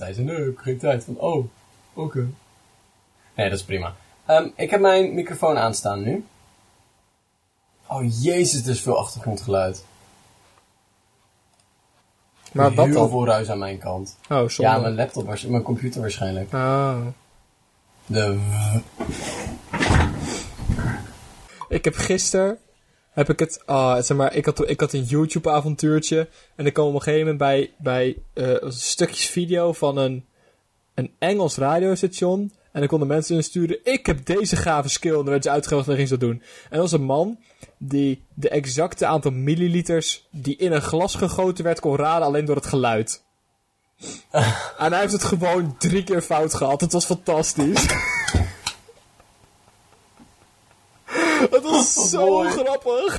zei ze, nee, ik heb geen tijd. Van, oh, oké. Nee, dat is prima. Ehm, ik heb mijn microfoon aanstaan nu. Oh jezus, er is veel achtergrondgeluid. Maar wat Heel dan? veel ruis aan mijn kant. Oh, Ja, zonde. mijn laptop, mijn computer waarschijnlijk. Ah. De Ik heb gisteren heb ik het, ah, zeg maar, ik had, ik had een YouTube avontuurtje en ik kwam op een gegeven moment bij, bij eh, stukjes video van een, een Engels radiostation en dan konden mensen insturen, ik heb deze gave skill en dan werd ze uitgelegd en ging ze dat doen. En dat was een man die de exacte aantal milliliters die in een glas gegoten werd kon raden alleen door het geluid. en hij heeft het gewoon drie keer fout gehad. Het was fantastisch. Het was zo mooi. grappig.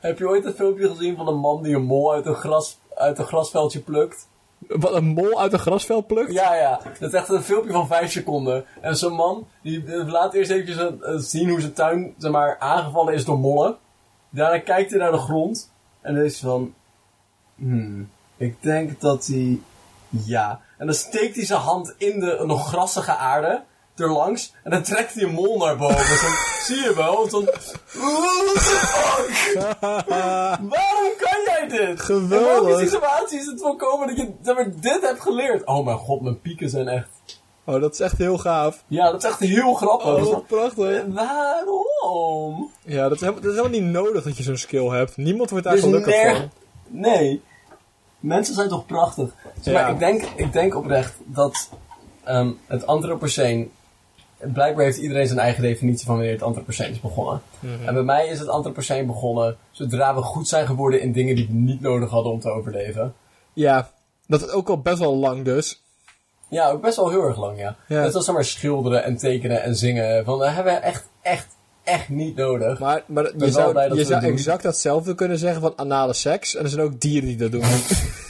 Heb je ooit een filmpje gezien van een man die een mol uit een, gras, uit een grasveldje plukt? Wat een mol uit een grasveld plukt? Ja, ja. Dat is echt een filmpje van 5 seconden. En zo'n man, die laat eerst eventjes eh, zien hoe zijn tuin, zeg maar, aangevallen is door mollen. Daarna kijkt hij naar de grond. En dan is hij van... Hmm, ik denk dat hij... Ja. En dan steekt hij zijn hand in de nog grassige aarde. Erlangs. En dan trekt hij een mol naar boven. Zo, zie je wel? Zo'n... What the fuck? Waarom kan jij dit? In Geweldig. welke situatie is het voorkomen dat je zeg maar, dit hebt geleerd? Oh mijn god, mijn pieken zijn echt... Oh, dat is echt heel gaaf. Ja, dat is echt heel grappig. Oh, Dat prachtig. waarom? Ja, dat is, helemaal, dat is helemaal niet nodig dat je zo'n skill hebt. Niemand wordt daar Dus gelukkig van. Nee. Mensen zijn toch prachtig. Maar, ik, denk, ik denk oprecht dat ehm, het Anthropoceen... Blijkbaar heeft iedereen zijn eigen definitie van wanneer het Anthropoceen is begonnen. Mhm. En bij mij is het Anthropoceen begonnen zodra we goed zijn geworden in dingen die we niet nodig hadden om te overleven. Ja, dat is ook al best wel lang dus. Ja, ook best wel heel erg lang, ja. Ja. Net als maar schilderen en tekenen en zingen. Van, dat hebben we echt, echt, echt niet nodig. Maar, maar je zou, je zou exact datzelfde kunnen zeggen van anale seks. En er zijn ook dieren die dat doen.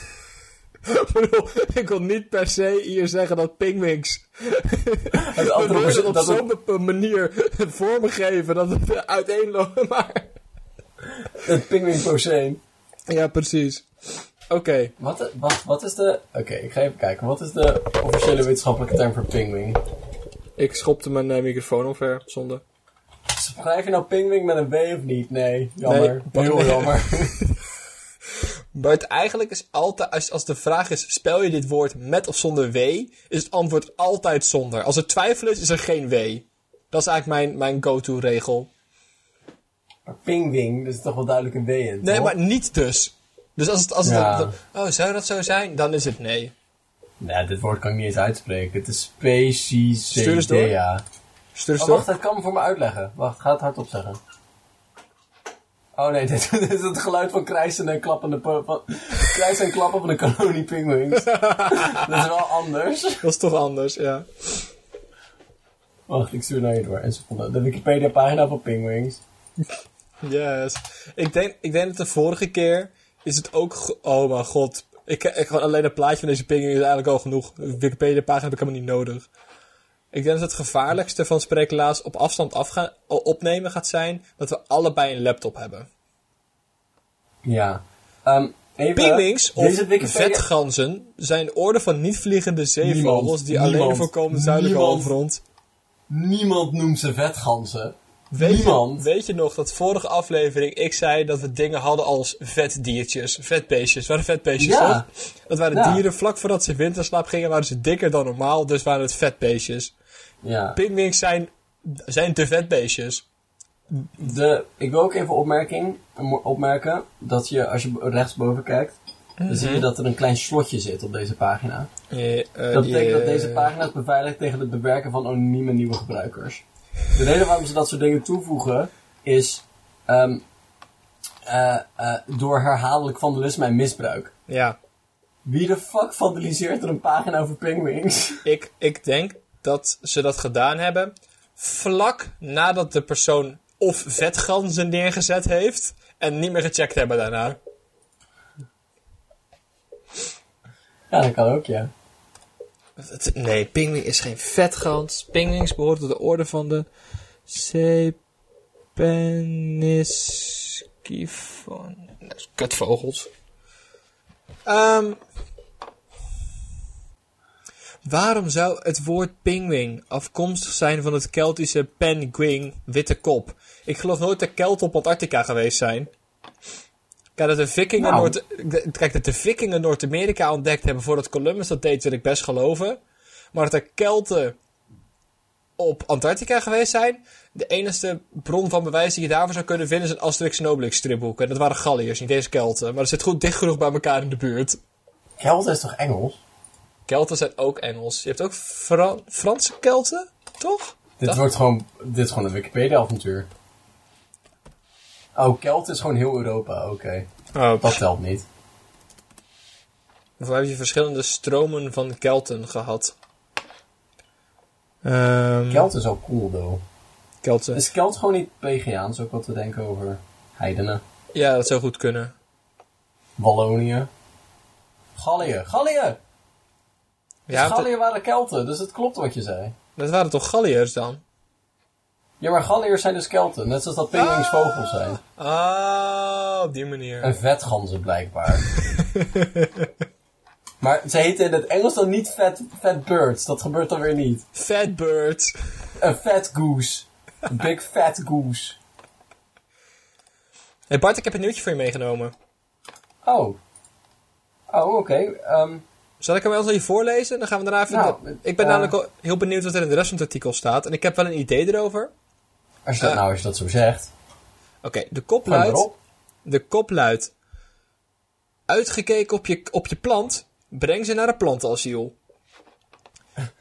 Ik bedoel, ik wil niet per se hier zeggen dat pingwings Het op het- zo'n be- manier vormen geven dat het uiteenloopt. Maar... het pingwingpoceen. Ja, precies. Oké, Wat, wat, wat is de... Oké, ik ga even kijken. Wat is de officiële wetenschappelijke term voor pingwing? ik schopte mijn eh, microfoon omver, zonde. Schrijf je nou pingwing met een W of niet? Nee, jammer. Nee. Heel jammer. Maar het eigenlijk is altijd, als, als de vraag is, spel je dit woord met of zonder W, is het antwoord altijd zonder. Als er twijfel is, is er geen W. Dat is eigenlijk mijn, mijn go-to regel. maar pingwing, dat is toch wel duidelijk een W in, Nee, toch? maar niet dus. Dus als het, als het Ja. oh, zou dat zo zijn? Dan is het nee. Nee, dit woord kan ik niet eens uitspreken. Het is species Stuur eens door. Stuur eens Oh, door. wacht, dat kan me voor me uitleggen. Wacht, ga het hardop zeggen. Oh nee, dit, dit is het geluid van krijsen en klappende... Van, krijsen en klappen van een kolonie pinguïns. dat is wel anders. Dat is toch anders, ja. Wacht, ik stuur naar je door. Een seconde. De Wikipedia-pagina van Penguins. Yes. Ik denk, ik denk dat de vorige keer is het ook... Oh mijn god. Ik, ik, alleen een plaatje van deze pinging is eigenlijk al genoeg. De Wikipedia-pagina heb ik helemaal niet nodig. Ik denk dat het gevaarlijkste van spreeklaas op afstand afgaan, opnemen gaat zijn... dat we allebei een laptop hebben. Ja. Even, Pingwings of vetganzen zijn orde van niet-vliegende zeevogels Niemand, die alleen voorkomen zuidelijke halfrond. Niemand noemt ze vetganzen. Weet je, weet je nog dat vorige aflevering ik zei dat we dingen hadden als vetdiertjes, vetbeestjes. Waren vetbeestjes Ja. toch? Dat waren Ja. dieren vlak voordat ze winterslaap gingen, waren ze dikker dan normaal, dus waren het vetbeestjes. Ja. Pingwings zijn, zijn de vetbeestjes. De, ik wil ook even opmerking, opmerken dat je, als je rechtsboven kijkt, dan zie je dat er een klein slotje zit op deze pagina. Eh, eh, Dat betekent dat eh, deze pagina is beveiligd tegen het bewerken van anonieme nieuwe gebruikers. De reden waarom ze dat soort dingen toevoegen is ehm, eh, eh, door herhaaldelijk vandalisme en misbruik. Ja, Wie de fuck vandaliseert er een pagina over penguins? ik, ik denk dat ze dat gedaan hebben vlak nadat de persoon of vetganzen neergezet heeft en niet meer gecheckt hebben daarna. Ja, dat kan ook, ja. Nee, pingwing is geen vetgans. Pingwings behoort tot de orde van de is kutvogels. Ehm Waarom zou het woord pinguïn afkomstig zijn van het Keltische penguin, witte kop? Ik geloof nooit dat Kelten op Antarctica geweest zijn. Kijk, dat de vikingen, Nou. Noord, de- kijk, dat de vikingen Noord-Amerika ontdekt hebben voordat Columbus dat deed, wil ik best geloven. Maar dat er Kelten op Antarctica geweest zijn, de enige bron van bewijs die je daarvoor zou kunnen vinden is een Asterix en Obelix stripboek. En dat waren Galliërs, niet eens Kelten. Maar dat zit goed dicht genoeg bij elkaar in de buurt. Kelten is toch Engels? Kelten zijn ook Engels. Je hebt ook Fra- Franse Kelten, toch? Dit Dat- wordt gewoon, dit is gewoon een Wikipedia-avontuur. Oh, Kelten is gewoon heel Europa, oké. Oh, Dat telt niet. Of heb je verschillende stromen van Kelten gehad? Ehm Kelten is ook cool, though. Kelten. Is Kelt gewoon niet Pegiaans, ook wat we denken over heidenen? Ja, dat zou goed kunnen. Wallonië? Gallië, Gallië! Ja, Dus Gallië waren Kelten, dus het klopt wat je zei. dat waren toch Galliërs dan? Ja, maar Galliërs zijn dus Kelten, net zoals dat pinguïns vogels zijn. Ah, op die manier. En vetganzen blijkbaar. maar ze heten in het Engels dan niet fat, fat birds, dat gebeurt dan weer niet. Fat bird. Een fat goose. Een big fat goose. Hey Bart, ik heb een nieuwtje voor je meegenomen. Oh. Oh, oké. ehm, Zal ik hem wel je voorlezen? Dan gaan we daarna even... Nou, ik ben eh, namelijk al heel benieuwd wat er in de rest van het artikel staat. En ik heb wel een idee erover. als je dat Eh. nou, als je dat zo zegt. Oké, de kop luidt... De kop luidt... Uitgekeken op je, op je plant, breng ze naar een plantenasiel.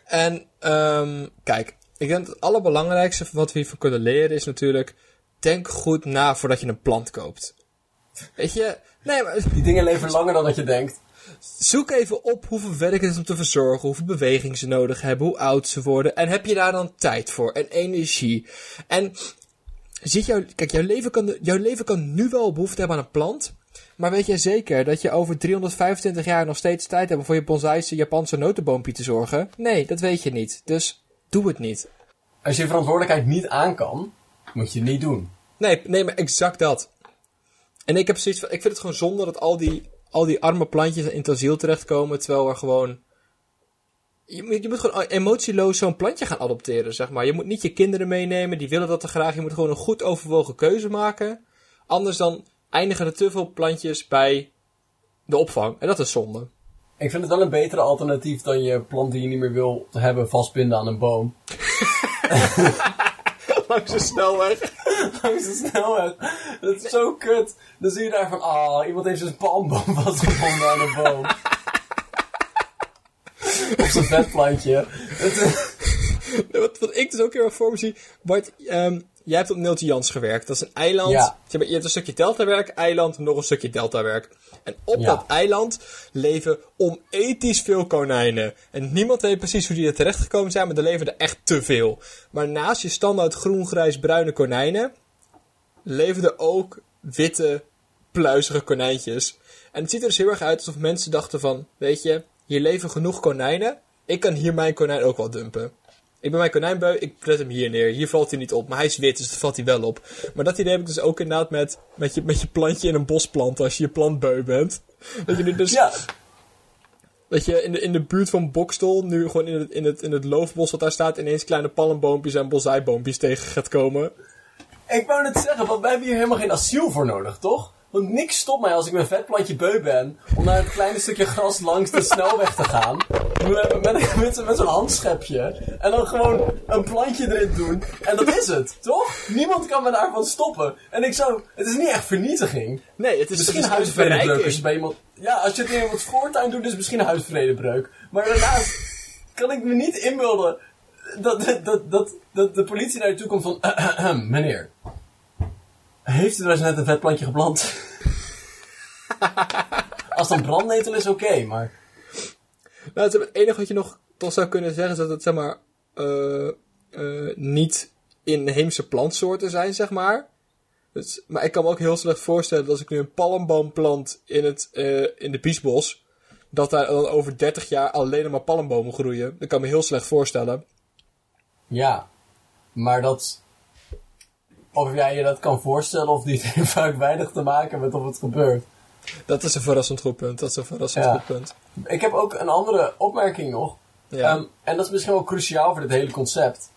En, ehm kijk, ik denk dat het allerbelangrijkste wat we hiervan kunnen leren is natuurlijk... Denk goed na voordat je een plant koopt. Weet je, nee, maar Die dingen leven langer dan dat je denkt. Zoek even op hoeveel werk het is om te verzorgen, hoeveel beweging ze nodig hebben, hoe oud ze worden. En heb je daar dan tijd voor en energie? En ziet jouw, kijk, jouw leven, kan, jouw leven kan nu wel behoefte hebben aan een plant. Maar weet jij zeker dat je over 325 jaar nog steeds tijd hebt om voor je bonsai'se Japanse notenboompje te zorgen? Nee, dat weet je niet. Dus doe het niet. Als je je verantwoordelijkheid niet aan kan, moet je het niet doen. Nee, nee, maar exact dat. En ik heb zoiets van, ik vind het gewoon zonde dat al die, al die arme plantjes in het asiel terechtkomen, terwijl er gewoon... Je moet, je moet gewoon emotieloos zo'n plantje gaan adopteren, zeg maar. Je moet niet je kinderen meenemen, die willen dat te graag. Je moet gewoon een goed overwogen keuze maken. Anders dan eindigen er te veel plantjes bij de opvang. En dat is zonde. Ik vind het wel een betere alternatief dan je plant die je niet meer wil hebben vastbinden aan een boom. Langs de snelweg. Langs de snelweg. Dat is zo kut. Dan zie je daar van, ah, iemand heeft zijn palmboom vastgebonden aan een boom. Of zijn vetplantje. Het is- Wat, wat ik dus ook heel erg voor me zie. Bart, ehm, jij hebt op Neeltje Jans gewerkt. Dat is een eiland. Ja. Je hebt, een stukje deltawerk, eiland, nog een stukje deltawerk. En op Ja. dat eiland leven onethisch veel konijnen. En niemand weet precies hoe die er terecht gekomen zijn, maar er leven er echt te veel. Maar naast je standaard groen, grijs, bruine konijnen, leven er ook witte, pluizige konijntjes. En het ziet er dus heel erg uit alsof mensen dachten van, weet je, hier leven genoeg konijnen. Ik kan hier mijn konijn ook wel dumpen. Ik ben mijn konijnbeu, ik zet hem hier neer. Hier valt hij niet op, maar hij is wit, dus dat valt hij wel op. Maar dat idee heb ik dus ook inderdaad met, met, je, met je plantje in een bos planten als je je plantbeu bent. Dat je nu dus, ja, dat je in de, in de buurt van Bokstol, nu gewoon in het, in, het, in het loofbos wat daar staat, ineens kleine palmboompjes en bosaiboompjes tegen gaat komen. ik wou net zeggen, want wij hebben hier helemaal geen asiel voor nodig, toch? Want niks stopt mij als ik mijn vetplantje beu ben om naar een klein stukje gras langs de snelweg te gaan. Met, met, met, met zo'n handschepje. En dan gewoon een plantje erin doen. En dat is het, toch? Niemand kan me daarvan stoppen. En ik zou... Het is niet echt vernietiging. Nee, het is Misschien het is huisvredebreuk als je bij iemand... Ja, als je het in iemands voortuin doet, is het misschien een huisvredebreuk. Maar daarnaast kan ik me niet inbeelden dat, dat, dat, dat, dat de politie naar je toe komt van... meneer, heeft u er eens net een vetplantje geplant? als het een brandnetel is, oké, maar... Nou, het, enige wat je nog toch zou kunnen zeggen is dat het zeg maar eh, eh, niet inheemse plantsoorten zijn, zeg maar. Dus, maar ik kan me ook heel slecht voorstellen dat als ik nu een palmboom plant in, het, eh, in de biesbos, dat daar dan over 30 jaar alleen maar palmbomen groeien. Dat kan me heel slecht voorstellen. Ja, maar dat... Of jij je dat kan voorstellen of niet, heeft vaak weinig te maken met of het gebeurt. Dat is een verrassend goed punt. Dat is een verrassend Ja. goed punt. Ik heb ook een andere opmerking nog. Ja. Ehm, en dat is misschien wel cruciaal voor dit hele concept.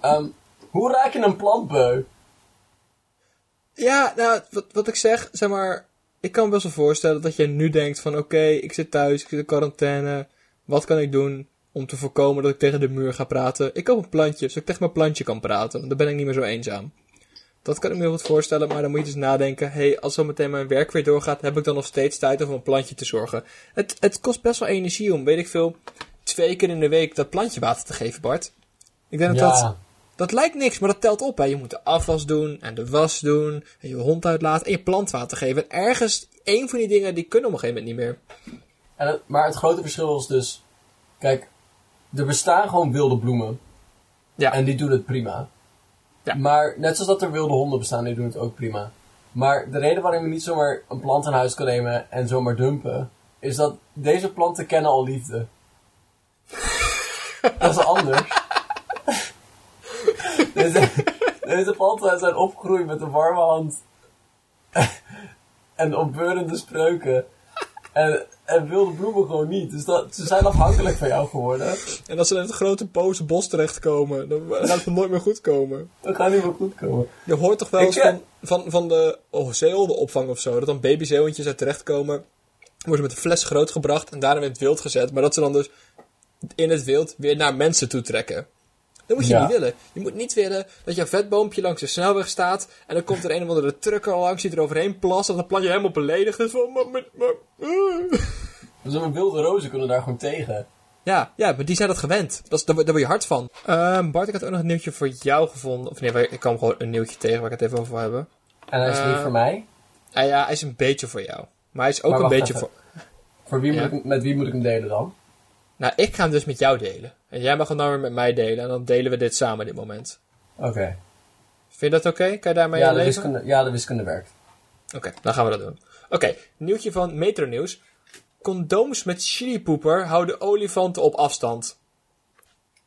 Ehm, hoe raak je een plant beu? Ja, nou, wat, wat ik zeg, zeg maar, ik kan me best wel voorstellen dat je nu denkt van, oké, ik zit thuis, ik zit in quarantaine, wat kan ik doen om te voorkomen dat ik tegen de muur ga praten? Ik koop een plantje, zodat ik tegen mijn plantje kan praten, dan ben ik niet meer zo eenzaam. Dat kan ik me heel goed voorstellen, maar dan moet je dus nadenken, hey, als zo meteen mijn werk weer doorgaat, heb ik dan nog steeds tijd om een plantje te zorgen? Het, het kost best wel energie om, weet ik veel, twee keer in de week dat plantje water te geven, Bart. Ik denk dat dat dat lijkt niks, maar dat telt op. Hè. Je moet de afwas doen en de was doen. En je hond uitlaten en je plant water geven. En ergens, één van die dingen, die kunnen op een gegeven moment niet meer. En het- maar het grote verschil is dus... Kijk, er bestaan gewoon wilde bloemen. Ja. En die doen het prima. Ja. Maar net zoals dat er wilde honden bestaan, die doen het ook prima. Maar de reden waarom je niet zomaar een plant in huis kan nemen en zomaar dumpen... is dat deze planten kennen al liefde. dat is anders. deze, deze planten zijn opgegroeid met een warme hand. en opbeurende spreuken. En, en wilde bloemen gewoon niet. Dus dat, ze zijn afhankelijk van jou geworden. En als ze in het grote boze bos terechtkomen, dan gaat het nooit meer goed komen. Dat gaat niet meer goed komen. Je hoort toch wel eens van, van, van de oh, zeehondenopvang of zo, dat dan babyzeehondjes uit terechtkomen, worden met een fles grootgebracht en daarna in het wild gezet, maar dat ze dan dus in het wild weer naar mensen toe trekken. Dat moet je Ja. niet willen. Je moet niet willen dat jouw vetboompje langs de snelweg staat en dan komt er een of andere trucker langs die er overheen plast en dan plantje helemaal beledigd van... Eh. Dus een wilde rozen kunnen daar gewoon tegen. Ja, ja, maar die zijn dat gewend. Dat is, daar, word- je hard van. Ehm, Bart, ik had ook nog een nieuwtje voor jou gevonden. Of nee, ik kwam gewoon een nieuwtje tegen waar ik het even over wil hebben. En hij is niet Eh, voor mij. Ah, ja, hij is een beetje voor jou. Maar hij is ook Maar een beetje even. voor... Voor wie moet ik, met wie moet ik hem delen dan? Nou, ik ga hem dus met jou delen. En jij mag hem dan weer met mij delen. En dan delen we dit samen dit moment. Oké. Vind je dat oké? Kan je daarmee Ja, de leven? wiskunde, ja, de wiskunde werkt. Oké, dan gaan we dat doen. Oké, nieuwtje van Metro Nieuws. Condooms met chilipoeper houden olifanten op afstand.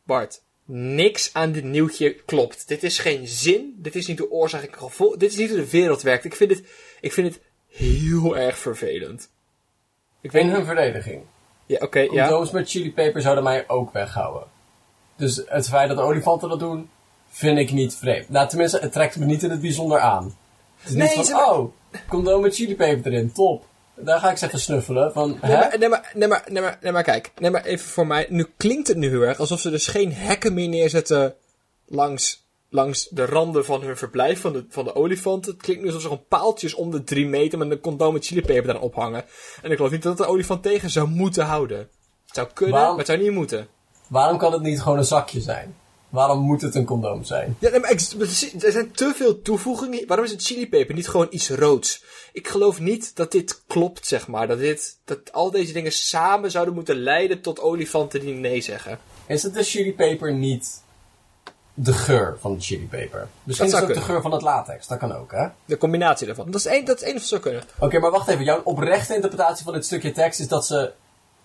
Bart, niks aan dit nieuwtje klopt. Dit is geen zin. Dit is niet de oorzaak en gevolg. Dit is niet hoe de wereld werkt. Ik vind het, ik vind het heel erg vervelend. Ik weet In hun verdediging. Ja, oké, ja. Condooms met chilipeper zouden mij ook weghouden. Dus het feit dat de olifanten dat doen, vind ik niet vreemd. Nou, tenminste, het trekt me niet in het bijzonder aan. Het is Nee, niet van, ze- oh, condoom met chilipeper erin, top. Daar ga ik even snuffelen. Van, Nee maar, nee, maar, nee, maar, nee, maar, nee, maar kijk. Nee, maar even voor mij. Nu klinkt het nu heel erg alsof ze dus geen hekken meer neerzetten langs, langs de randen van hun verblijf van de, van de olifanten. Het klinkt nu alsof ze gewoon paaltjes om de drie meter met een condoom met chilipeper daar ophangen. En ik geloof niet dat de olifant tegen zou moeten houden. Het zou kunnen, Waarom- maar het zou niet moeten. Waarom kan het niet gewoon een zakje zijn? Waarom moet het een condoom zijn? Ja, nee, maar er zijn te veel toevoegingen. Waarom is het chilipeper niet gewoon iets roods? Ik geloof niet dat dit klopt, zeg maar. Dat, dit, dat al deze dingen samen zouden moeten leiden tot olifanten die nee zeggen. Is het de chilipeper niet de geur van de chilipeper? Misschien is zou het ook de geur van het latex, dat kan ook, hè? De combinatie daarvan. Dat is één, dat is één of zou kunnen. Oké, maar wacht even. Jouw oprechte interpretatie van dit stukje tekst is dat ze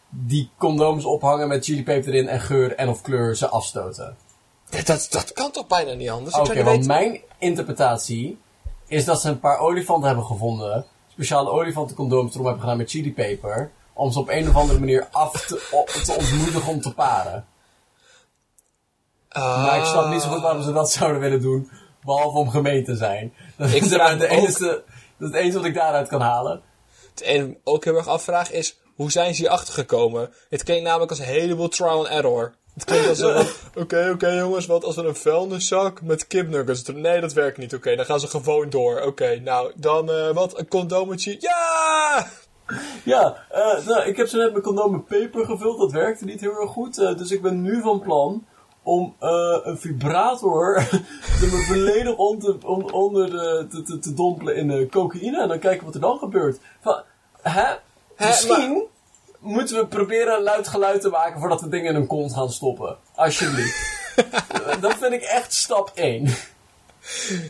die condooms ophangen met chilipeper erin en geur en of kleur ze afstoten. Dat, dat, dat kan toch bijna niet anders? Oké, want weten. mijn interpretatie is dat ze een paar olifanten hebben gevonden. Speciale olifantencondooms erom hebben gedaan met chilipeper. Om ze op een of andere manier af te, op- te ontmoedigen om te paren. Maar ik snap niet zo goed waarom ze dat zouden willen doen. Behalve om gemeen te zijn. Dat Ik is draai de ook- enige, dat is het enige wat ik daaruit kan halen. Het enige ook heel erg afvraag is, hoe zijn ze hier achter gekomen? Het klinkt namelijk als een heleboel trial and error. Het klinkt als een, oké, oké jongens, wat als we een vuilniszak met kipnuggets? Nee, dat werkt niet. Oké, dan gaan ze gewoon door. Oké, nou, dan, eh, wat, een condoometje? Ja! Ja, eh, nou, ik heb zo net mijn condoom met peper gevuld. Dat werkte niet heel erg goed. eh, dus ik ben nu van plan om eh, een vibrator me volledig onder de, te, te, te dompelen in eh, cocaïne. En dan kijken wat er dan gebeurt. Van, hè? Misschien moeten we proberen luid geluid te maken voordat we dingen in een kont gaan stoppen. Alsjeblieft. Dat vind ik echt stap 1.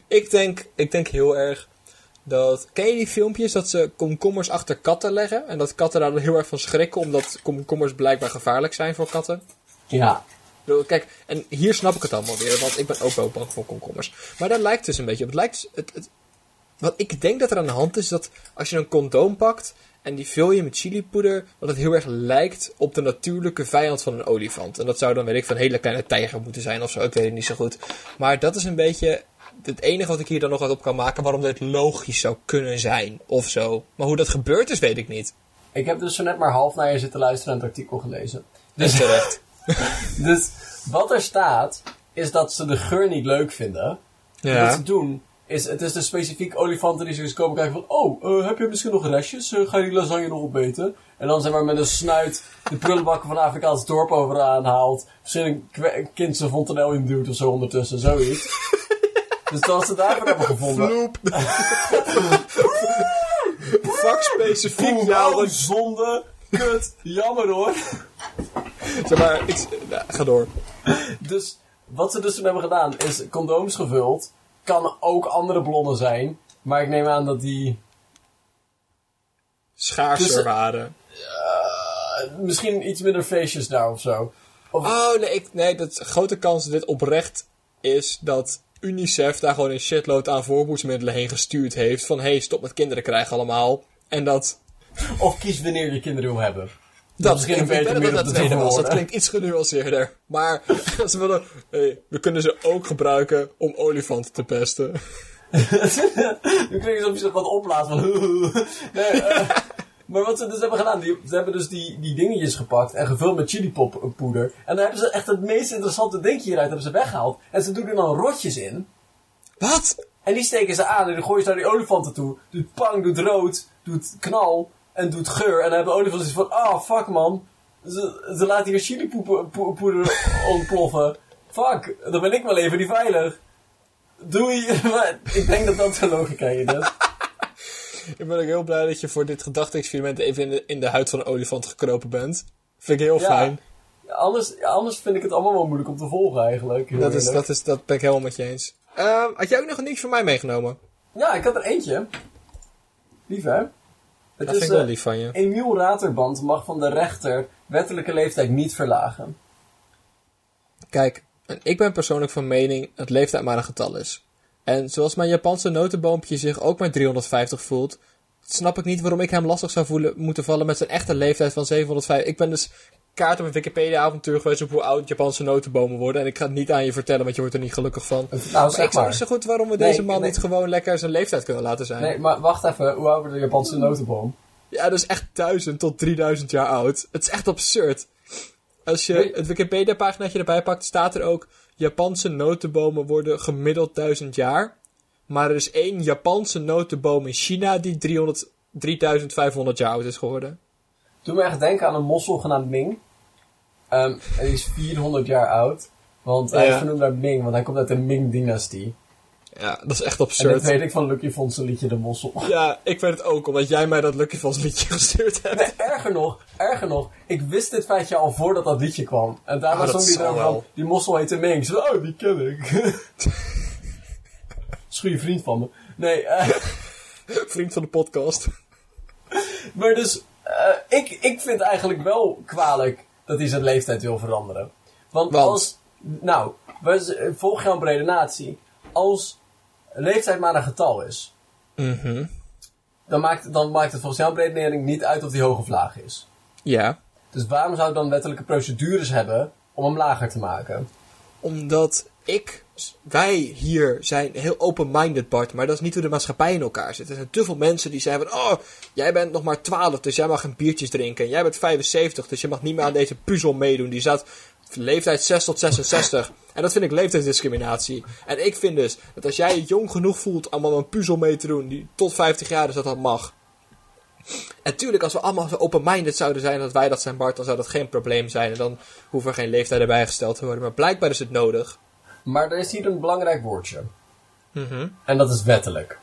Ik denk, ik denk heel erg dat... Ken je die filmpjes dat ze komkommers achter katten leggen? En dat katten daar heel erg van schrikken, omdat komkommers blijkbaar gevaarlijk zijn voor katten? Ja. Kijk, en hier snap ik het allemaal weer, want ik ben ook wel bang voor komkommers. Maar daar lijkt dus een beetje op. Het lijkt dus, het, het, wat ik denk dat er aan de hand is, dat als je een condoom pakt En die vul je met chilipoeder, dat het heel erg lijkt op de natuurlijke vijand van een olifant. En dat zou dan, weet ik, van een hele kleine tijger moeten zijn of zo. Ik weet het niet zo goed. Maar dat is een beetje het enige wat ik hier dan nog wat op kan maken waarom dit logisch zou kunnen zijn of zo. Maar hoe dat gebeurd is, weet ik niet. Ik heb dus zo net maar half naar je zitten luisteren en het artikel gelezen. Dat is terecht. Dus wat er staat, is dat ze de geur niet leuk vinden. Wat ja. ze doen, is het is dus specifiek olifanten die ze eens komen kijken van... Oh, eh, heb je misschien nog restjes? Eh, ga je die lasagne nog opeten? En dan zeg maar met een snuit de prullenbakken van Afrikaans dorp overaan haalt. Misschien een, kind zijn fontanel in duwt of zo ondertussen, zoiets. dus dat ze daarvoor hebben gevonden. Vloep. Vak specifiek nou, zonde, kut, jammer hoor. Zeg maar, ik, ga door. Dus wat ze dus toen hebben gedaan is condooms gevuld. Kan ook andere blonnen zijn. Maar ik neem aan dat die Schaarser Dus- waren. eh, misschien iets minder feestjes daar of zo. Of, Oh, nee, ik, nee, dat grote kans dat dit oprecht is dat UNICEF daar gewoon een shitload aan voorboedsmiddelen heen gestuurd heeft. Van, hey, stop met kinderen krijgen allemaal. En dat... of kies wanneer je kinderen wil hebben. Dat misschien ik een beter dat dat tweede was. Dat klinkt iets genuanceerder. Maar ze willen, hey, we kunnen ze ook gebruiken om olifanten te pesten. nu klinkt het alsof je zich wat opblaast van... nee, eh, maar wat ze dus hebben gedaan, die, ze hebben dus die, die dingetjes gepakt en gevuld met chilipoppoeder. En daar hebben ze echt het meest interessante dingetje hieruit hebben ze weggehaald. En ze doen er dan rotjes in. Wat? En die steken ze aan en dan gooien ze naar die olifanten toe. Doet pang, doet rood, doet knal en doet geur. En dan hebben olifanten zoiets van, ah, fuck man. Ze, ze laten hier chilipoeder ontploffen. Fuck, dan ben ik wel even niet veilig. Doei. Ik denk dat dat de logica is. Ik ben ook heel blij dat je voor dit gedachte-experiment even in de, in de huid van een olifant gekropen bent. Vind ik heel Ja. fijn. Ja, anders, anders vind ik het allemaal wel moeilijk om te volgen eigenlijk. Dat, is, dat, is, dat ben ik helemaal met je eens. Ehm, had jij ook nog een nieuws voor mij meegenomen? Ja, ik had er eentje. Lief hè? Het Dat is, vind ik wel eh, lief van je. Emiel Raterband mag van de rechter wettelijke leeftijd niet verlagen. Kijk, ik ben persoonlijk van mening dat leeftijd maar een getal is. En zoals mijn Japanse notenboompje zich ook maar 350 voelt, snap ik niet waarom ik hem lastig zou voelen, moeten vallen met zijn echte leeftijd van 750. Ik ben dus kaart op een Wikipedia-avontuur geweest op hoe oud Japanse notenbomen worden. En ik ga het niet aan je vertellen, want je wordt er niet gelukkig van. Nou, Maar zeg ik snap maar. niet zo goed waarom we Nee, deze man nee. niet gewoon lekker zijn leeftijd kunnen laten zijn. Nee, maar wacht even. Hoe oud wordt de Japanse notenboom? Ja, dat is echt 1000 tot 3000 jaar oud. Het is echt absurd. Als je Nee. het Wikipedia-paginaatje erbij pakt, staat er ook... Japanse notenbomen worden gemiddeld 1000 jaar. Maar er is één Japanse notenboom in China die 300, 3500 jaar oud is geworden. Doe me echt denken aan een mossel genaamd Ming. Ehm hij is 400 jaar oud. Want hij is vernoemd naar Ming, want hij komt uit de Ming-dynastie. Ja, dat is echt En dat absurd. weet ik van Lucky Fons liedje De Mossel. Ja, ik weet het ook, omdat jij mij dat Lucky Falls liedje gestuurd hebt. Nee, erger nog, erger nog. Ik wist dit feitje al voordat dat liedje kwam. En daarna Ah, dat zong hij wel. van, die mossel heette Ming. Zei, oh, die ken ik. is goede vriend van me. Nee, eh... Vriend van de podcast. Maar dus, eh, ik, ik vind eigenlijk wel kwalijk dat hij zijn leeftijd wil veranderen. Want, Want? als, nou, volg jouw brede natie. Als leeftijd maar een getal is, Mhm. dan maakt, dan maakt het volgens jouw redenering niet uit of die hoog of laag is. Ja. Dus waarom zou ik dan wettelijke procedures hebben om hem lager te maken? Omdat ik, wij hier zijn heel open-minded, Bart, maar dat is niet hoe de maatschappij in elkaar zit. Er zijn te veel mensen die zeggen oh, jij bent nog maar 12, dus jij mag geen biertjes drinken. En jij bent 75, dus je mag niet meer aan deze puzzel meedoen. Die staat leeftijd 6 tot 66. En dat vind ik leeftijdsdiscriminatie. En ik vind dus, dat als jij je jong genoeg voelt om aan een puzzel mee te doen, die tot 50 jaar is, dat dat mag. En tuurlijk, als we allemaal zo open-minded zouden zijn dat wij dat zijn, Bart, dan zou dat geen probleem zijn. En dan hoeven er geen leeftijd erbij gesteld te worden. Maar blijkbaar is het nodig. Maar er is hier een belangrijk woordje. Mhm. En dat is wettelijk.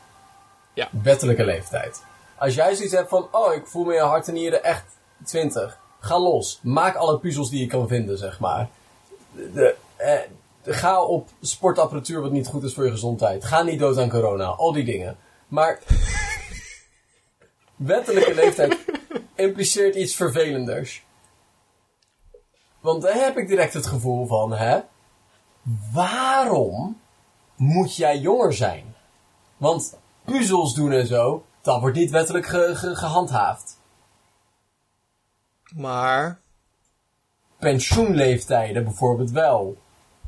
Ja. Wettelijke leeftijd. Als jij zoiets hebt van, oh, ik voel me in hart en nieren echt 20. Ga los. Maak alle puzzels die je kan vinden, zeg maar. De, eh, ga op sportapparatuur wat niet goed is voor je gezondheid. Ga niet dood aan corona. Al die dingen. Maar wettelijke leeftijd impliceert iets vervelenders. Want daar heb ik direct het gevoel van, hè? Waarom moet jij jonger zijn? Want puzzels doen en zo, dat wordt niet wettelijk ge- ge- gehandhaafd. Maar, Pensioenleeftijden bijvoorbeeld wel.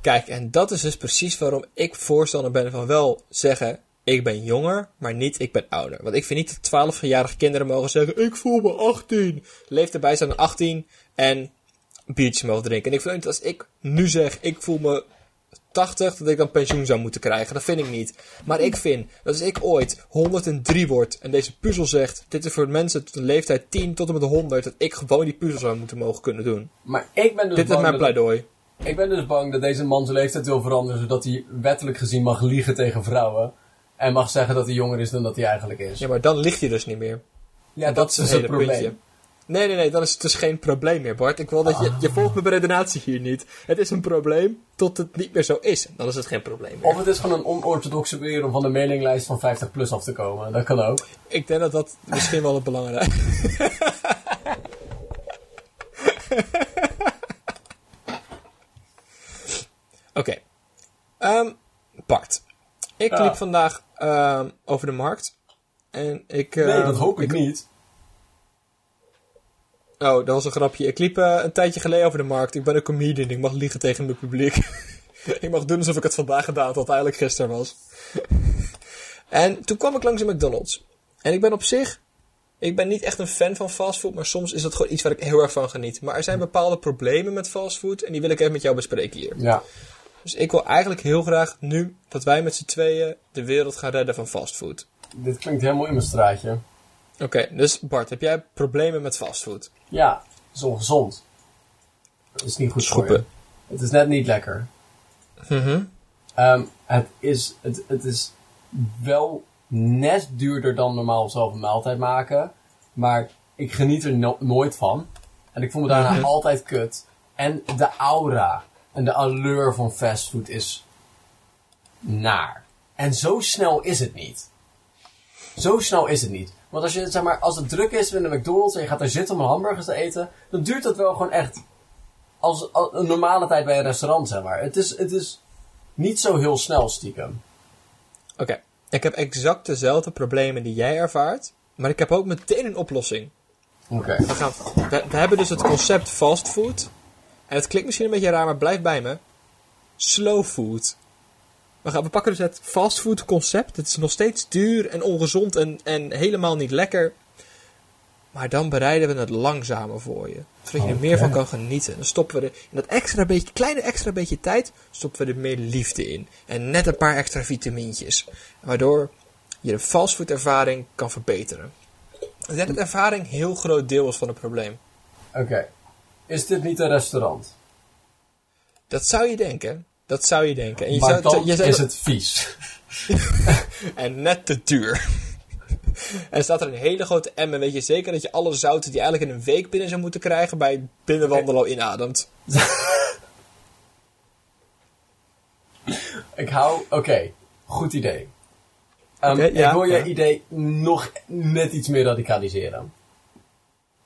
kijk, en dat is dus precies waarom ik voorstander ben van wel zeggen, ik ben jonger, maar niet ik ben ouder. Want ik vind niet dat 12-jarige kinderen mogen zeggen, ik voel me 18. Leef erbij zijn 18 en biertjes mogen drinken. En ik vind niet als ik nu zeg, ik voel me 80, dat ik dan pensioen zou moeten krijgen. Dat vind ik niet. Maar ik vind dat als ik ooit 103 word en deze puzzel zegt, dit is voor mensen tot de leeftijd 10 tot en met 100, dat ik gewoon die puzzel zou moeten mogen kunnen doen. Maar ik ben dus dit is mijn dat- pleidooi. Ik ben dus bang dat deze man zijn leeftijd wil veranderen, zodat hij wettelijk gezien mag liegen tegen vrouwen. En mag zeggen dat hij jonger is dan dat hij eigenlijk is. Ja, maar dan ligt je dus niet meer. Ja, dat, is het het hele probleem. puntje. Nee, nee, nee, dan is het dus geen probleem meer, Bart. Ik wil dat je, je volgt mijn redenatie hier niet. Het is een probleem tot het niet meer zo is. Dan is het geen probleem meer. Of het is gewoon een onorthodoxe manier om van de mailinglijst van 50 plus af te komen. Dat kan ook. Ik denk dat dat misschien wel het belangrijk Oké. Ehm, Bart. Ik liep vandaag ehm, over de markt. En ik... Nee, ehm, dat hoop ik niet. Oh, dat was een grapje. Ik liep eh, een tijdje geleden over de markt. Ik ben een comedian. Ik mag liegen tegen mijn publiek. ik mag doen alsof ik het vandaag gedaan had, wat eigenlijk gisteren was. en toen kwam ik langs een McDonald's. En ik ben op zich... Ik ben niet echt een fan van fastfood, maar soms is dat gewoon iets waar ik heel erg van geniet. Maar er zijn bepaalde problemen met fastfood en die wil ik even met jou bespreken hier. Ja. Dus ik wil eigenlijk heel graag nu dat wij met z'n tweeën de wereld gaan redden van fastfood. Dit klinkt helemaal in mijn straatje. Oké, dus Bart, heb jij problemen met fastfood? Ja, het is ongezond. Het is niet goed voor je. Schoppen. Het is net niet lekker. Mhm. Ehm, het, is, het, het is wel net duurder dan normaal zelf een maaltijd maken. Maar ik geniet er no- nooit van. En ik voel me daarna Mhm. altijd kut. En de aura en de allure van fastfood is naar. En zo snel is het niet. Zo snel is het niet. Want als, je, zeg maar, als het druk is in de McDonald's en je gaat er zitten om een hamburgers te eten, dan duurt dat wel gewoon echt als, als een normale tijd bij een restaurant, zeg maar. Het is, het is niet zo heel snel stiekem. Oké, ik heb exact dezelfde problemen die jij ervaart, maar ik heb ook meteen een oplossing. Oké. We, gaan, we, we hebben dus het concept fastfood. En het klinkt misschien een beetje raar, maar blijf bij me. Slow food. We, gaan, we pakken dus het fastfood concept. Het is nog steeds duur en ongezond en, en helemaal niet lekker. Maar dan bereiden we het langzamer voor je. Zodat je er meer van kan genieten. Dan stoppen we er in dat extra beetje, kleine extra beetje tijd, stoppen we er meer liefde in. En net een paar extra vitamintjes. Waardoor je de fastfood ervaring kan verbeteren. Ik denk dat ervaring een heel groot deel is van het probleem. Oké. Is dit niet een restaurant? Dat zou je denken. Dat zou je denken. En je maar zou, je zou- is het vies. En net te duur. en staat er een hele grote M en weet je zeker dat je alle zouten die eigenlijk in een week binnen zou moeten krijgen bij binnenwandelen al inademt. Ik hou... Oké. Goed idee. Ja, ik wil je ja. idee nog net iets meer radicaliseren.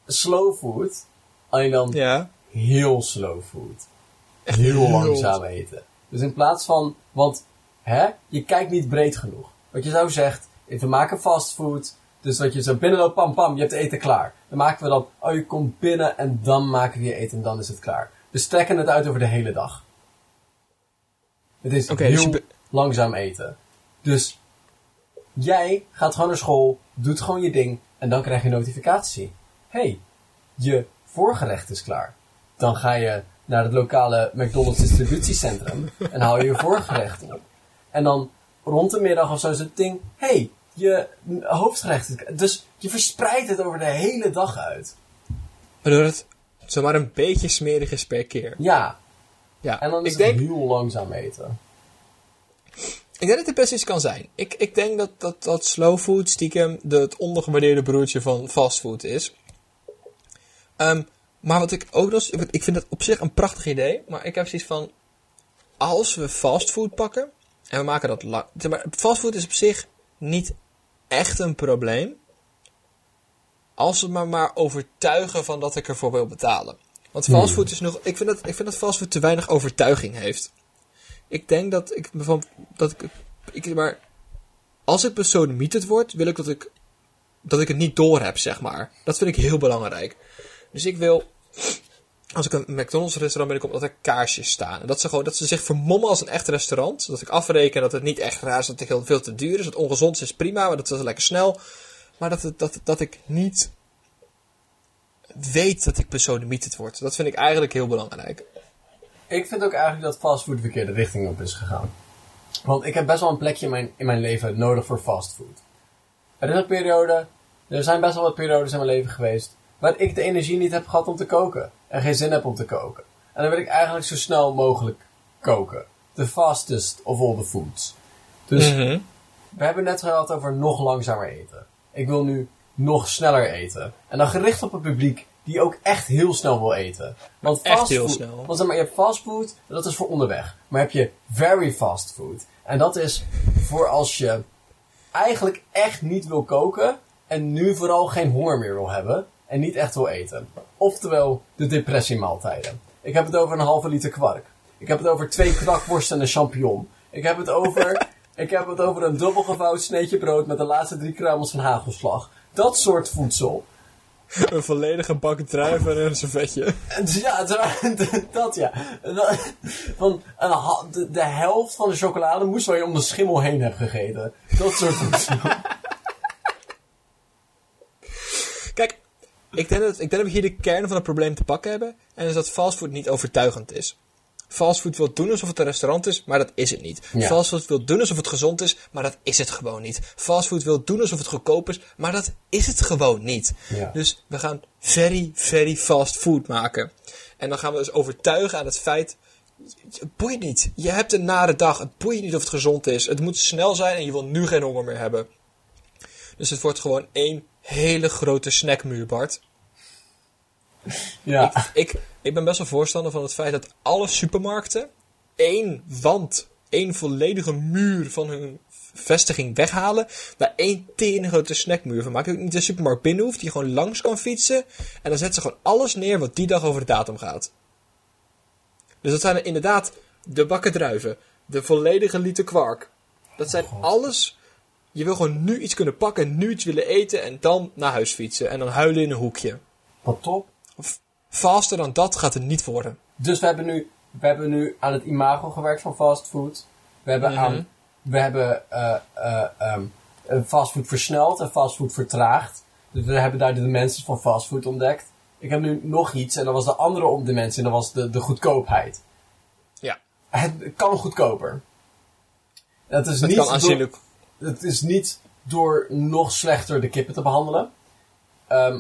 Slow food. Alleen dan Ja. heel slow food. Heel heel- langzaam eten. Dus in plaats van, want hè, je kijkt niet breed genoeg. Wat je zou zegt, we maken fastfood. Dus dat je zo binnenloopt, pam pam, je hebt eten klaar. Dan maken we dan, oh je komt binnen en dan maken we je eten en dan is het klaar. We strekken het uit over de hele dag. Het is heel dus be- langzaam eten. Dus jij gaat gewoon naar school, doet gewoon je ding en dan krijg je een notificatie. hey, je voorgerecht is klaar. Dan ga je naar het lokale McDonald's distributiecentrum en haal je je voorgerecht op. En dan rond de middag of zo is het ding, hey, je hoofdgerecht. Dus je verspreidt het over de hele dag uit. Waardoor het zomaar een beetje smerig is per keer. Ja, Ja, en dan is ik het denk, heel langzaam eten. ik denk dat het best iets kan zijn. Ik, ik denk dat, dat, dat slow food stiekem de, het ondergewaardeerde broertje van fastfood is. Ehm, maar wat ik ook nog... Ik vind het op zich een prachtig idee. Maar ik heb zoiets van... Als we fastfood pakken... En we maken dat lang... Maar fastfood is op zich niet echt een probleem. Als we me maar overtuigen van dat ik ervoor wil betalen. Want fastfood is nog... Ik vind, dat, ik vind dat fastfood te weinig overtuiging heeft. Ik denk dat ik van... Dat ik, ik, maar als ik besodemieterd word, wil ik dat ik, dat ik het niet door heb, zeg maar. Dat vind ik heel belangrijk. Dus ik wil, als ik een McDonald's restaurant binnenkom, dat er kaarsjes staan. En dat ze gewoon, dat ze zich vermommen als een echt restaurant. Dat ik afreken dat het niet echt raar is, dat het heel veel te duur is. Dat ongezond is prima, maar dat is lekker snel. Maar dat, het, dat, dat ik niet weet dat ik besodemieterd word. Dat vind ik eigenlijk heel belangrijk. Ik vind ook eigenlijk dat fastfood de verkeerde richting op is gegaan. Want ik heb best wel een plekje in mijn, in mijn leven nodig voor fastfood. Er is een periode, er zijn best wel wat periodes in mijn leven geweest, waar ik de energie niet heb gehad om te koken. En geen zin heb om te koken. En dan wil ik eigenlijk zo snel mogelijk koken. The fastest of all the foods. Dus Mhm. we hebben net gehad over nog langzamer eten. Ik wil nu nog sneller eten. En dan gericht op een publiek die ook echt heel snel wil eten. Want Echt fastfood, heel snel. Want zeg maar, je hebt fastfood, en dat is voor onderweg. Maar heb je very fast food. En dat is voor als je eigenlijk echt niet wil koken. En nu vooral geen honger meer wil hebben. En niet echt wil eten. Oftewel de depressiemaaltijden. Ik heb het over een halve liter kwark. Ik heb het over twee knakworsten en een champignon. Ik heb het over, ik heb het over een dubbelgevouwen sneetje brood met de laatste drie kruimels van hagelslag. Dat soort voedsel. Een volledige bak druiven en een servetje. En dus Ja, dat ja. Van de, helft van de chocolademousse waar je om de schimmel heen hebt gegeten. Dat soort voedsel. Kijk, ik denk, dat, ik denk dat we hier de kern van het probleem te pakken hebben. En dat is dat fastfood niet overtuigend is. Fastfood wil doen alsof het een restaurant is, maar dat is het niet. Ja. Fastfood wil doen alsof het gezond is, maar dat is het gewoon niet. Fastfood wil doen alsof het goedkoop is, maar dat is het gewoon niet. Ja. Dus we gaan very, very fast food maken. En dan gaan we dus overtuigen aan het feit. Het boeit niet. Je hebt een nare dag. Het boeit niet of het gezond is. Het moet snel zijn en je wil nu geen honger meer hebben. Dus het wordt gewoon één hele grote snackmuur, Bart. Ja. Ik, ik ben best wel voorstander van het feit dat alle supermarkten één wand, één volledige muur van hun vestiging weghalen. Daar één tering grote snackmuur van maken. Dat je niet de supermarkt binnen hoeft, die gewoon langs kan fietsen. En dan zetten ze gewoon alles neer wat die dag over de datum gaat. Dus dat zijn er inderdaad de bakken druiven, de volledige liter kwark. Dat zijn alles. Je wil gewoon nu iets kunnen pakken, nu iets willen eten en dan naar huis fietsen. En dan huilen in een hoekje. Wat top. Faster dan dat gaat het niet worden. Dus we hebben nu, we hebben nu aan het imago gewerkt van fastfood. We hebben, Mhm. aan, we hebben eh, eh, ehm, eh, fastfood versneld en fastfood vertraagd. Dus we hebben daar de dimensies van fastfood ontdekt. Ik heb nu nog iets en dat was de andere dimensie en dat was de, de goedkoopheid. Ja. Het kan goedkoper. Het is, Het niet kan aanzienlijk. Het is niet door nog slechter de kippen te behandelen. Ehm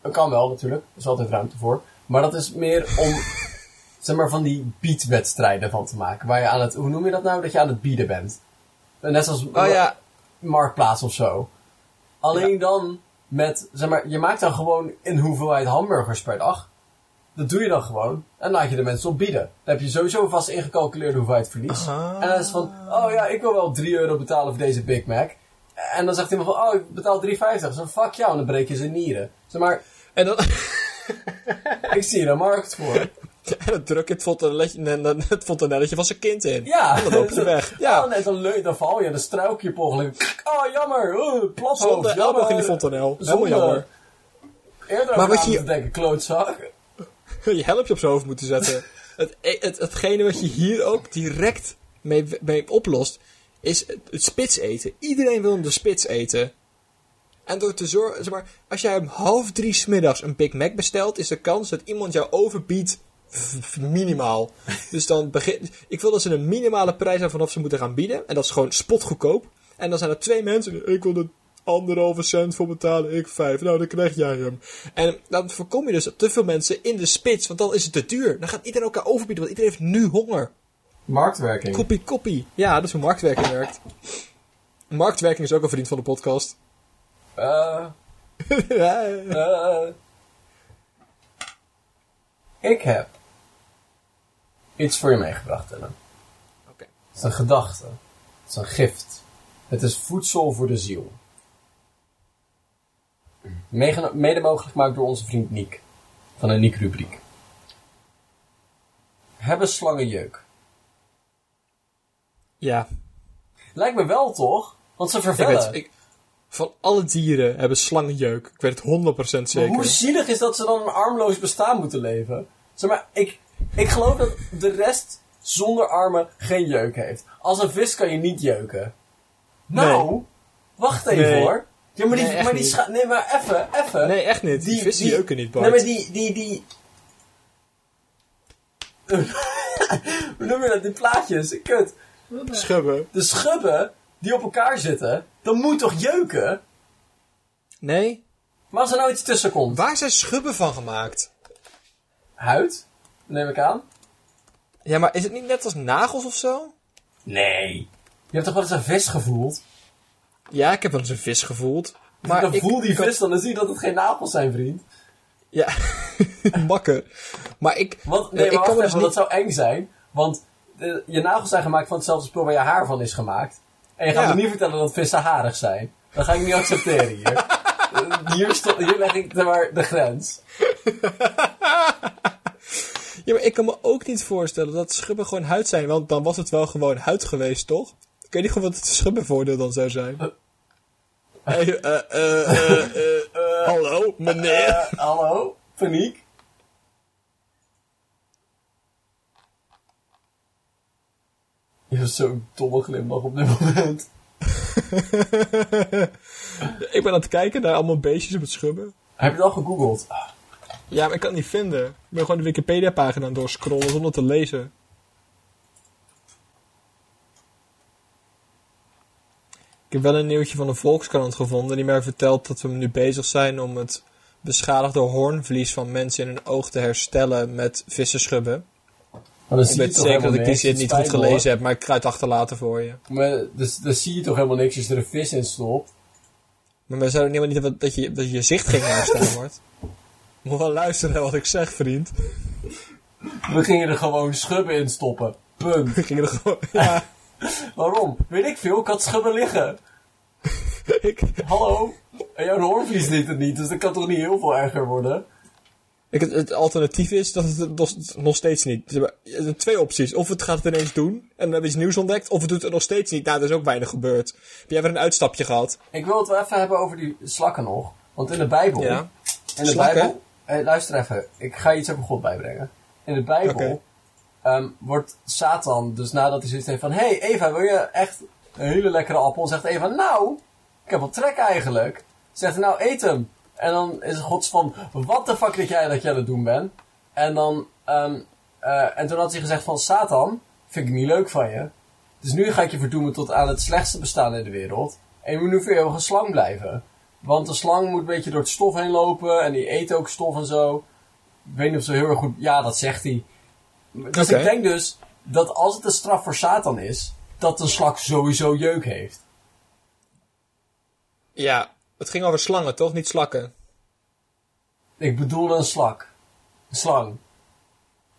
dat kan wel natuurlijk, er is altijd ruimte voor. Maar dat is meer om zeg maar, van die beatwedstrijden van te maken. Waar je aan het, hoe noem je dat nou? Dat je aan het bieden bent. Net zoals Oh ja, Marktplaats of zo. Alleen dan met, zeg maar, je maakt dan gewoon een hoeveelheid hamburgers per dag. Dat doe je dan gewoon. En laat je de mensen op bieden. Dan heb je sowieso vast ingecalculeerde hoeveelheid verlies. Ah. En dan is het van, oh ja, ik wil wel 3 euro betalen voor deze Big Mac. En dan zegt iemand van, oh, ik betaal 3,50. Zo, fuck jou, en dan breek je zijn nieren. Zeg maar, en dan, ik zie er een markt voor. en dan druk je het fontanelletje, en dan- het fontanelletje van zijn kind in. Ja. En dan loop je weg. Ja. Oh, nee, dan, leu- dan val je, dan struik je ongeluk. Oh, jammer. Oh, plashoofd. Elleboog in die jammer. fontanel. Helemaal jammer. Eerder Maar wat je- je... denken, klootzak. Je helpje op zijn hoofd moeten zetten. het, het, hetgene wat je hier ook direct mee, mee oplost, is het, het spits eten. Iedereen wil de spits eten. En door te zorgen, zeg maar, als jij om half drie smiddags een Big Mac bestelt, is de kans dat iemand jou overbiedt minimaal. dus dan begin, ik wil dat ze een minimale prijs hebben vanaf ze moeten gaan bieden. En dat is gewoon spotgoedkoop. En dan zijn er twee mensen, ik wil er anderhalve cent voor betalen, ik vijf. Nou, dan krijg jij hem. En dan voorkom je dus te veel mensen in de spits, want dan is het te duur. Dan gaat iedereen elkaar overbieden, want iedereen heeft nu honger. Marktwerking. Koppie, koppie. Ja, dat is hoe marktwerking werkt. Marktwerking is ook een vriend van de podcast. Eh, ja, eh. ik heb iets voor je meegebracht, Ellen. Oké. Het is een gedachte. Het is een gift. Het is voedsel voor de ziel. Mede mogelijk gemaakt door onze vriend Niek. Van de Niek-rubriek. Hebben slangen jeuk? Ja, Lijkt me wel, toch? Want ze ik weet, ik, Van alle dieren hebben slangen jeuk. Ik weet het 100% Maar zeker. hoe zielig is dat ze dan een armloos bestaan moeten leven? Zeg maar, ik, ik geloof dat de rest zonder armen geen jeuk heeft. Als een vis kan je niet jeuken. Nou, Nee. wacht even Nee. hoor. Ja, maar die, Nee, maar die scha- Nee, maar even, even. Nee, echt niet. Die, vissen jeuken niet, Bart. Nee, maar die, die, die... Hoe noem je dat? Die plaatjes. Kut. Schubben. De schubben die op elkaar zitten, dan moet toch jeuken? Nee. Maar als er nou iets tussen komt. Waar zijn schubben van gemaakt? Huid? Neem ik aan. Ja, maar is het niet net als nagels of zo? Nee. Je hebt toch wel eens een vis gevoeld? Ja, ik heb wel eens een vis gevoeld. Maar dan ik voel die vis dan, dan zie je dat het geen nagels zijn, vriend. Ja, bakken. Maar ik... Want, nee, maar ik kan even, dus dat niet... zou eng zijn. Want eh, je nagels zijn gemaakt van hetzelfde spul waar je haar van is gemaakt. En je gaat Ja. me niet vertellen dat vissen harig zijn. Dat ga ik niet accepteren hier. Hier, sto- hier leg ik maar, de grens. Ja, maar ik kan me ook niet voorstellen dat schubben gewoon huid zijn. Want dan was het wel gewoon huid geweest, toch? Ik weet niet goed wat het schubbenvoordeel dan zou zijn. Hey, eh, eh, eh, hallo, meneer. Hallo? Paniek? Je hebt zo'n domme glimlach op dit moment. ik ben aan het kijken naar allemaal beestjes op het schubben. Heb je het al gegoogeld? Ja, maar ik kan het niet vinden. Ik ben gewoon de Wikipedia-pagina aan doorscrollen zonder te lezen. Ik heb wel een nieuwtje van de Volkskrant gevonden die mij vertelt dat we nu bezig zijn om het beschadigde hoornvlies van mensen in hun oog te herstellen met vissenschubben. Maar dan Ik weet zeker dat ik die zin niet goed gelezen heb, maar ik ga het achterlaten voor je. Maar dus, dan zie je toch helemaal niks als er een vis in stopt. Maar we zouden helemaal niet dat, dat, je, dat je zicht ging herstellen wordt. Moet wel luisteren naar wat ik zeg, vriend. We gingen er gewoon schubben in stoppen. Punt. Ik ging er gewoon... Ja, Waarom? Weet ik veel, ik had schubben liggen. ik, Hallo? En jouw hoorvlies liet het niet, dus dat kan toch niet heel veel erger worden? Ik, het, het alternatief is dat het nog, nog steeds niet. Er zijn twee opties. Of het gaat het ineens doen en dan hebben we iets nieuws ontdekt. Of het doet het nog steeds niet. Nou, er is ook weinig gebeurd. Heb jij weer een uitstapje gehad? Ik wil het wel even hebben over die slakken nog. Want in de Bijbel... Ja. In de Slakken? Bijbel... Hey, luister even, ik ga je iets over God bijbrengen. In de Bijbel. Ehm, wordt Satan, dus nadat hij zoiets heeft van... hey Eva, wil je echt een hele lekkere appel? Zegt Eva, nou, ik heb wel trek eigenlijk. Zegt hij, nou, eet hem. En dan is God van, wat de fuck dat jij dat je aan het doen bent? En dan, ehm, eh, en toen had hij gezegd van, Satan, vind ik niet leuk van je. Dus nu ga ik je verdoemen tot aan het slechtste bestaan in de wereld. En je moet nu voor een slang blijven. Want de slang moet een beetje door het stof heen lopen. En die eet ook stof en zo. Ik weet niet of ze heel erg goed... Ja, dat zegt hij. Dus ik denk dus dat als het een straf voor Satan is... dat een slak sowieso jeuk heeft. Ja. Het ging over slangen, toch? Niet slakken. Ik bedoelde een slak. Een slang.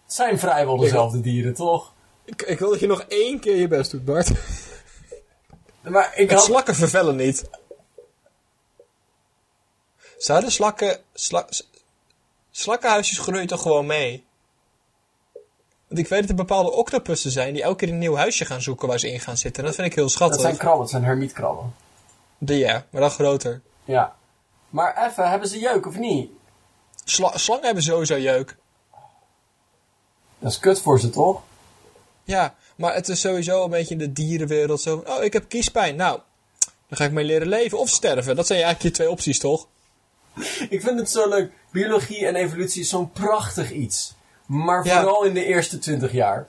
Het zijn vrijwel dezelfde dieren, toch? Ik, ik wil dat je nog één keer je best doet, Bart. Maar ik had... slakken vervellen niet. Zouden slakken... Sla, s- slakkenhuisjes groeien toch gewoon mee? Want ik weet dat er bepaalde octopussen zijn die elke keer een nieuw huisje gaan zoeken waar ze in gaan zitten. En dat vind ik heel Dat schattig. zijn krabben, het zijn hermietkrabben. De ja, maar dan groter. Ja. Maar even, hebben ze jeuk of niet? Sla- slangen hebben sowieso jeuk. Dat is kut voor ze, toch? Ja, maar het is sowieso een beetje in de dierenwereld zo oh, ik heb kiespijn. Nou, dan ga ik mee leren leven of sterven. Dat zijn eigenlijk je twee opties, toch? Ik vind het zo leuk. Biologie en evolutie is zo'n prachtig iets. Maar vooral in de eerste twintig jaar.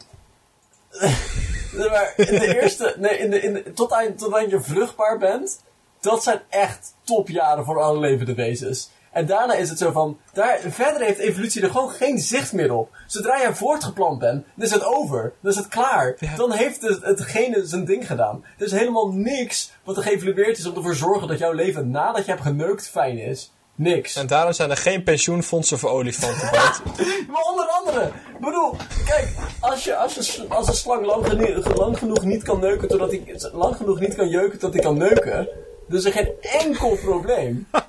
Maar in de eerste, nee, in de, in de, tot, aan, tot aan je vruchtbaar bent, dat zijn echt topjaren voor alle levende wezens. En daarna is het zo van, daar, verder heeft evolutie er gewoon geen zicht meer op. Zodra je voortgeplant bent, dan is het over. Dan is het klaar. Ja. Dan heeft het, hetgene zijn ding gedaan. Er is helemaal niks wat er geëvalueerd is om ervoor te zorgen dat jouw leven nadat je hebt geneukt fijn is. Niks. En daarom zijn er geen pensioenfondsen voor olifanten, Bart. Maar onder andere, ik bedoel, kijk, als, je, als, je, als een slang lang, lang genoeg niet kan neuken, totdat hij lang genoeg niet kan jeuken tot hij kan neuken, is er geen enkel probleem.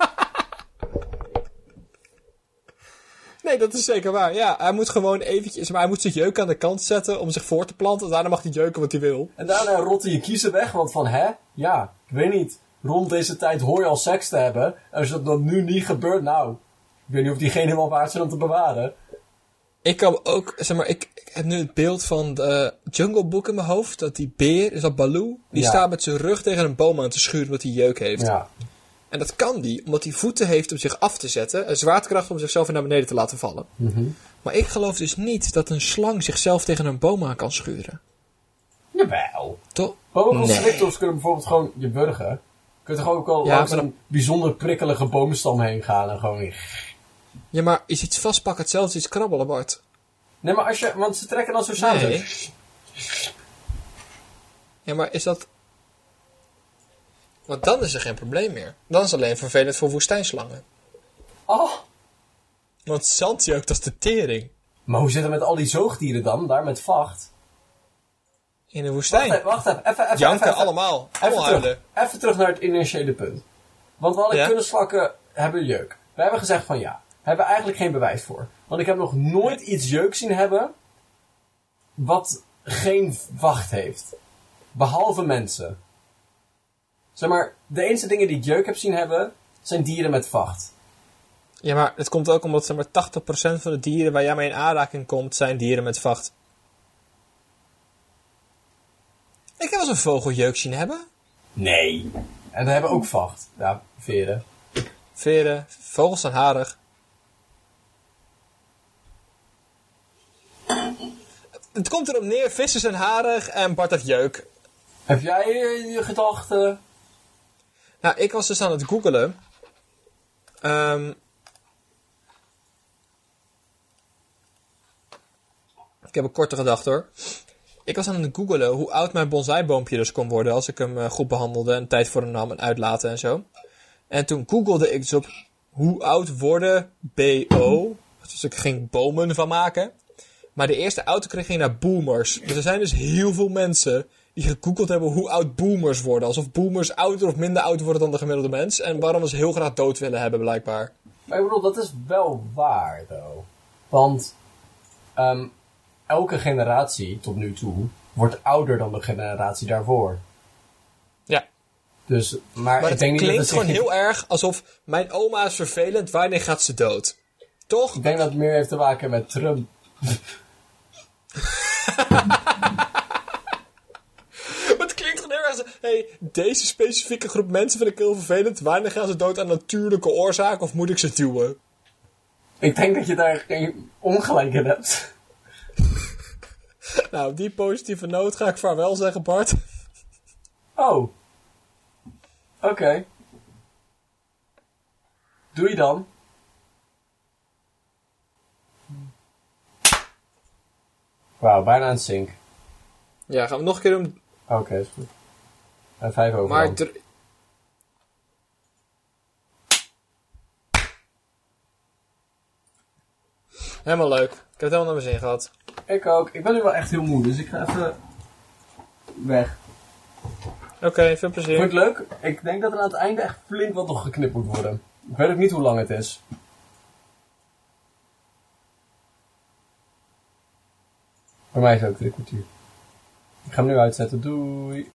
Nee, dat is zeker waar. Ja, hij moet gewoon eventjes, maar hij moet zich jeuk aan de kant zetten om zich voor te planten. Daarna mag hij jeuken wat hij wil. En daarna rotten je kiezen weg, want van hè, ja, ik weet niet. Rond deze tijd hoor je al seks te hebben. En als dat dan nu niet gebeurt, nou, ik weet niet of diegene helemaal waard zijn om te bewaren. Ik kan ook, zeg maar, ik, ik heb nu het beeld van de Jungle Book in mijn hoofd. Dat die beer, is dat Baloo, die Ja. staat met zijn rug tegen een boom aan te schuren omdat hij jeuk heeft. Ja. En dat kan die, omdat hij voeten heeft om zich af te zetten. En zwaartekracht om zichzelf weer naar beneden te laten vallen. Mhm. Maar ik geloof dus niet dat een slang zichzelf tegen een boom aan kan schuren. Jawel. Toch? Boa Nee. kunnen bijvoorbeeld gewoon je burgen. Je kunt toch ook al Ja, langs maar een bijzonder prikkelige boomstam heen gaan en gewoon... Ja, maar is iets vastpakken hetzelfde als iets krabbelen, Bart? Nee, maar als je... Want ze trekken dan zo samen. Nee. Ja, maar is dat... Want dan is er geen probleem meer. Dan is het alleen vervelend voor woestijnslangen. Oh. Want zand jeukt als de tering. Maar hoe zit het met al die zoogdieren dan? Daar met vacht? In de Wacht woestijn. even, wacht even. Even, even, Janken even, allemaal. Terug, even terug naar het initiële punt. Want we hadden Ja? kunnen slakken hebben jeuk. We hebben gezegd van ja. Hebben we eigenlijk geen bewijs voor. Want ik heb nog nooit iets jeuk zien hebben. wat geen vacht heeft. Behalve mensen. Zeg maar, de enige dingen die ik jeuk heb zien hebben. zijn dieren met vacht. Ja, maar het komt ook omdat zeg maar, 80% van de dieren waar jij mee in aanraking komt, zijn dieren met vacht. Ik heb wel eens een vogeljeuk zien hebben. Nee. En we hebben ook vacht. Ja, veren. Veren, vogels zijn harig. Het komt erop neer, vissen zijn harig en Bart heeft jeuk. Heb jij je gedachten? Nou, ik was dus aan het googelen. Ehm ik heb een korte gedachte hoor. Ik was aan het googelen hoe oud mijn bonsaiboompje dus kon worden als ik hem eh, goed behandelde en tijd voor hem nam en uitlaten en zo. En toen googelde ik dus op hoe oud worden BO. Dus ik ging bomen van maken. Maar de eerste autocorrectie ging naar boomers. Dus er zijn dus heel veel mensen die gegoogeld hebben hoe oud boomers worden. Alsof boomers ouder of minder oud worden dan de gemiddelde mens. En waarom ze heel graag dood willen hebben, blijkbaar. Maar ik bedoel, dat is wel waar, though. Want ehm, elke generatie tot nu toe wordt ouder dan de generatie daarvoor. Ja. Dus, maar, Maar ik het denk niet klinkt dat het gewoon heel erg alsof mijn oma is vervelend, wanneer gaat ze dood? Toch? Ik denk dat het meer heeft te maken met Trump. Maar het klinkt gewoon heel erg zo. Hey, deze specifieke groep mensen vind ik heel vervelend. Wanneer gaan ze dood aan natuurlijke oorzaak of moet ik ze duwen? Ik denk dat je daar geen ongelijk in hebt. Nou, op die positieve noot ga ik vaarwel zeggen, Bart. Oh. Oké. Doe je dan? Wauw, bijna een sink. Ja, gaan we nog een keer doen. Oké, is goed. En vijf over. Maar Helemaal leuk. Ik heb het helemaal naar mijn zin gehad. Ik ook. Ik ben nu wel echt heel moe, dus ik ga even weg. Oké, veel plezier. Vond je het leuk? Ik denk dat er aan het einde echt flink wat nog geknipt moet worden. Ik weet ook niet hoe lang het is. Voor mij is het ook drie kwartier. Ik ga hem nu uitzetten. Doei.